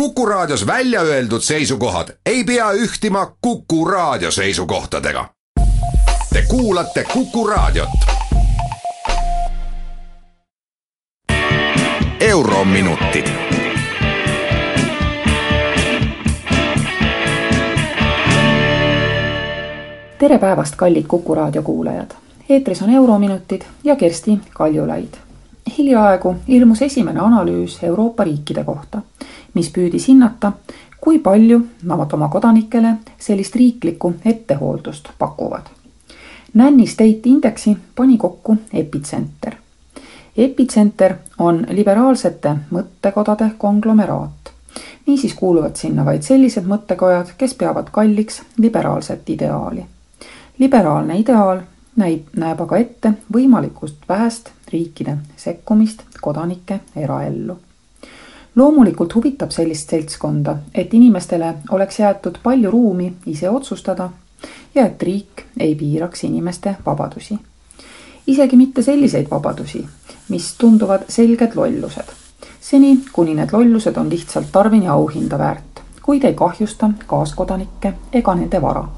Kuku Raadios välja öeldud seisukohad ei pea ühtima Kuku Raadio seisukohtadega. Te kuulate Kuku Raadiot. eurominutid. tere päevast, kallid Kuku Raadio kuulajad. eetris on Eurominutid ja Kersti Kaljulaid. hiljaaegu ilmus esimene analüüs Euroopa riikide kohta mis püüdis hinnata, kui palju nad oma kodanikele sellist riiklikku ettehooldust pakuvad. Nanny State indeksi pani kokku Epitsenter. Epitsenter on liberaalsete mõttekodade konglomeraat. niisiis kuuluvad sinna vaid sellised mõttekojad, kes peavad kalliks liberaalset ideaali. liberaalne ideaal näib, näeb aga ette võimalikult vähest riikide sekkumist kodanike eraellu loomulikult huvitab sellist seltskonda, et inimestele oleks jäetud palju ruumi ise otsustada ja et riik ei piiraks inimeste vabadusi. isegi mitte selliseid vabadusi, mis tunduvad selged lollused. seni, kuni need lollused on lihtsalt tarvini auhinda väärt, kuid ei kahjusta kaaskodanikke ega nende vara.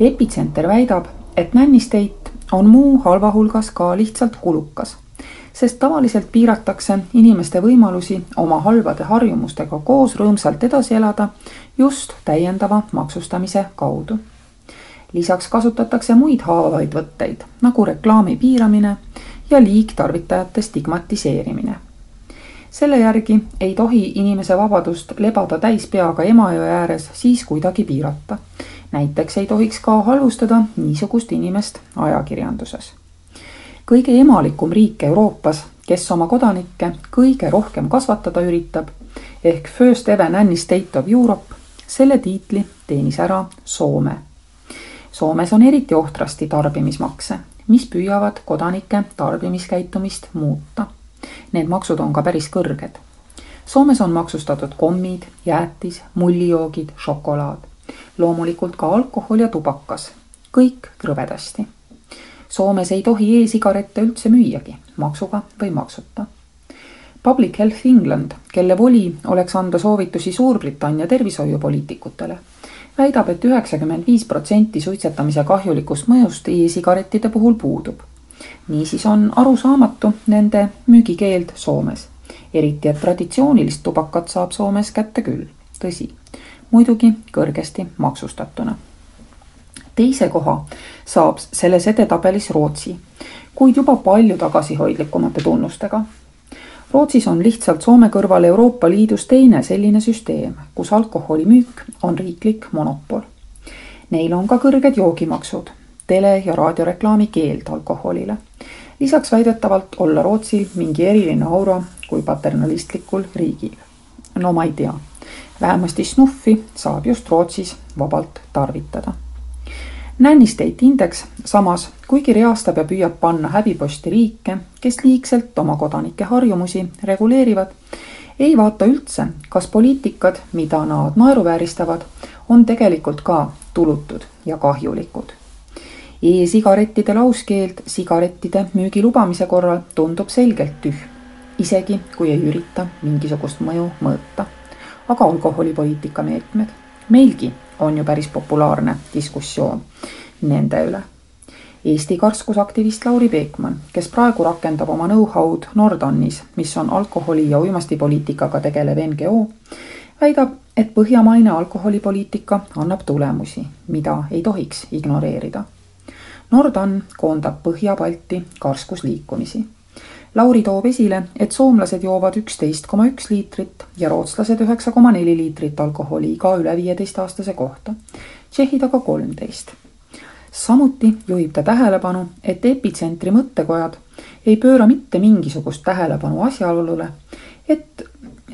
epitsenter väidab, et Nanny State on muu halva hulgas ka lihtsalt kulukas sest tavaliselt piiratakse inimeste võimalusi oma halbade harjumustega koos rõõmsalt edasi elada just täiendava maksustamise kaudu. lisaks kasutatakse muid haavavaid võtteid nagu reklaami piiramine ja liigtarvitajate stigmatiseerimine. selle järgi ei tohi inimese vabadust lebada täis peaga Emajõe ääres siis kuidagi piirata. näiteks ei tohiks ka halvustada niisugust inimest ajakirjanduses kõige emalikum riik Euroopas, kes oma kodanikke kõige rohkem kasvatada üritab, ehk First Ever Nanny State of Europe, selle tiitli teenis ära Soome. Soomes on eriti ohtrasti tarbimismakse, mis püüavad kodanike tarbimiskäitumist muuta. Need maksud on ka päris kõrged. Soomes on maksustatud kommid, jäätis, mullijoogid, šokolaad, loomulikult ka alkohol ja tubakas, kõik krõbedasti Soomes ei tohi e-sigarette üldse müüagi, maksuga või maksuta. Public Health England, kelle voli oleks anda soovitusi Suurbritannia tervishoiupoliitikutele, väidab et, et üheksakümmend viis protsenti suitsetamise kahjulikust mõjust e-sigarettide puhul puudub. niisiis on arusaamatu nende müügikeeld Soomes, eriti et traditsioonilist tubakat saab Soomes kätte küll, tõsi, muidugi kõrgesti maksustatuna teise koha saab selles edetabelis Rootsi, kuid juba palju tagasihoidlikumate tunnustega. Rootsis on lihtsalt Soome kõrval Euroopa Liidus teine selline süsteem, kus alkoholimüük on riiklik monopol. Neil on ka kõrged joogimaksud, tele- ja raadioreklaami keeld alkoholile. lisaks väidetavalt olla Rootsil mingi eriline aura kui paternalistlikul riigil. no ma ei tea, vähemasti snuffi saab just Rootsis vabalt tarvitada Nanny State Index samas, kuigi reastab ja püüab panna häbiposti riike, kes liigselt oma kodanike harjumusi reguleerivad, ei vaata üldse, kas poliitikad, mida nad naeruvääristavad, on tegelikult ka tulutud ja kahjulikud. E-sigarettide lauskeeld sigarettide müügi lubamise korral tundub selgelt tühm, isegi kui ei ürita mingisugust mõju mõõta. aga alkoholipoliitika meetmed meilgi on ju päris populaarne diskussioon nende üle. Eesti karskusaktivist Lauri Peekmann, kes praegu rakendab oma know-how'd Nordonis, mis on alkoholi ja uimastipoliitikaga tegelev NGO, väidab, et põhjamaine alkoholipoliitika annab tulemusi, mida ei tohiks ignoreerida. Nordon koondab Põhja-Balti karskusliikumisi Lauri toob esile, et soomlased joovad üksteist koma üks liitrit ja rootslased üheksa koma neli liitrit alkoholi iga üle viieteistaastase kohta, tšehhid aga kolmteist. samuti juhib ta tähelepanu, et epitsentri mõttekojad ei pööra mitte mingisugust tähelepanu asjaolule, et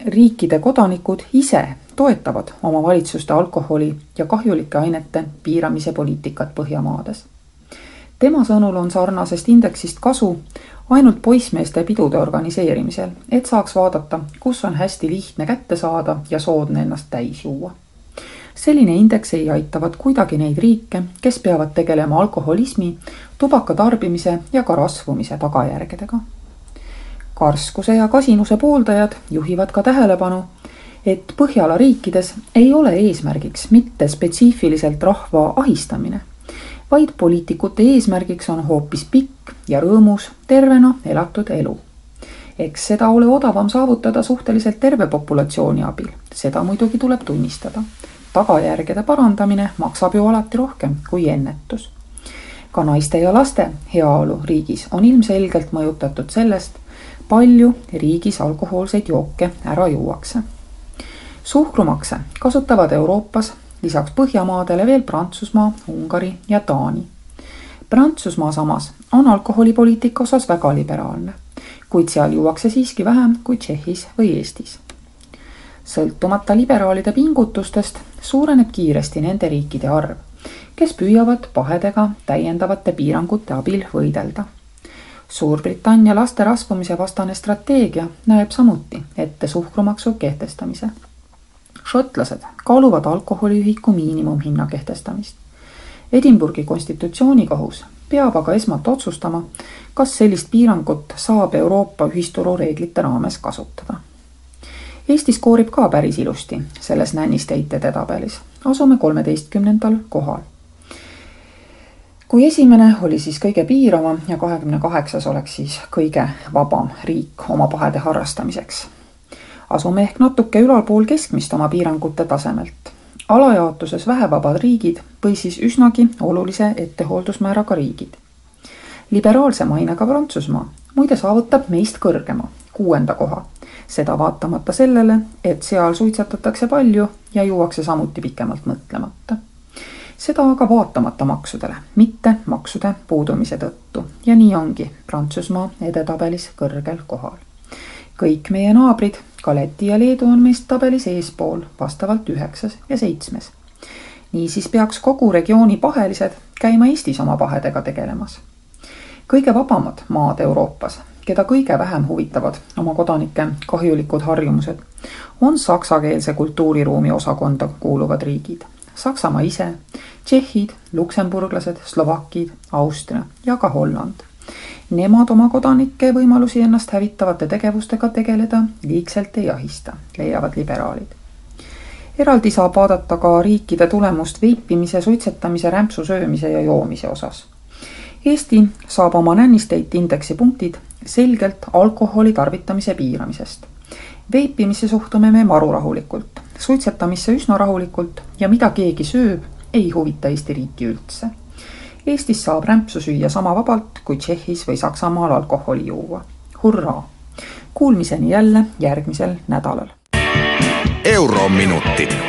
riikide kodanikud ise toetavad oma valitsuste alkoholi ja kahjulike ainete piiramise poliitikat Põhjamaades. Tema sõnul on sarnasest indeksist kasu ainult poissmeeste pidude organiseerimisel, et saaks vaadata, kus on hästi lihtne kätte saada ja soodne ennast täis juua. selline indeks ei aitavat kuidagi neid riike, kes peavad tegelema alkoholismi, tubaka tarbimise ja ka rasvumise tagajärgedega. karskuse ja kasinuse pooldajad juhivad ka tähelepanu, et Põhjala riikides ei ole eesmärgiks mitte spetsiifiliselt rahva ahistamine, vaid poliitikute eesmärgiks on hoopis pikk ja rõõmus tervena elatud elu. eks seda ole odavam saavutada suhteliselt terve populatsiooni abil, seda muidugi tuleb tunnistada. tagajärgede parandamine maksab ju alati rohkem kui ennetus. ka naiste ja laste heaolu riigis on ilmselgelt mõjutatud sellest, palju riigis alkohoolseid jooke ära juuakse suhkrumakse kasutavad Euroopas lisaks Põhjamaadele veel Prantsusmaa, Ungari ja Taani. Prantsusmaa samas on alkoholipoliitika osas väga liberaalne, kuid seal juuakse siiski vähem kui Tšehhis või Eestis. sõltumata liberaalide pingutustest suureneb kiiresti nende riikide arv, kes püüavad pahedega täiendavate piirangute abil võidelda Suurbritannia laste rasvumise vastane strateegia näeb samuti ette suhkrumaksu kehtestamise šotlased kaaluvad alkoholiühiku miinimumhinna kehtestamist. Edinburgi konstitutsioonikohus peab aga esmalt otsustama, kas sellist piirangut saab Euroopa ühisturu reeglite raames kasutada. Eesti skoorib ka päris ilusti selles nännist edetabelis, asume kolmeteistkümnendal kohal. kui esimene oli siis kõige piiravam ja kahekümne kaheksas oleks siis kõige vabam riik oma pahede harrastamiseks asume ehk natuke ülalpool keskmist oma piirangute tasemelt. alajaotuses vähevabad riigid või siis üsnagi olulise ettehooldusmääraga riigid. liberaalse mainega Prantsusmaa muide saavutab meist kõrgema, kuuenda koha. seda vaatamata sellele, et seal suitsetatakse palju ja juuakse samuti pikemalt mõtlemata seda aga vaatamata maksudele, mitte maksude puudumise tõttu ja nii ongi Prantsusmaa edetabelis kõrgel kohal. kõik meie naabrid ka Läti ja Leedu on meist tabelis eespool, vastavalt üheksas ja seitsmes. niisiis peaks kogu regiooni pahelised käima Eestis oma pahedega tegelemas. kõige vabamad maad Euroopas, keda kõige vähem huvitavad oma kodanike kahjulikud harjumused, on saksakeelse kultuuriruumi osakonda kuuluvad riigid. Saksamaa ise, tšehhid, luksemburglased, slovakid, Austria ja ka Holland Nemad oma kodanike võimalusi ennast hävitavate tegevustega tegeleda liigselt ei ahista, leiavad liberaalid. eraldi saab vaadata ka riikide tulemust veipimise, suitsetamise, rämpsu söömise ja joomise osas. Eesti saab oma Nanny-State indeksi punktid selgelt alkoholi tarvitamise piiramisest. veipimisse suhtume me maru rahulikult, suitsetamisse üsna rahulikult ja mida keegi sööb, ei huvita Eesti riiki üldse Eestis saab rämpsu süüa sama vabalt kui Tšehhis või Saksamaal alkoholi juua. hurraa! Kuulmiseni jälle järgmisel nädalal. eurominutid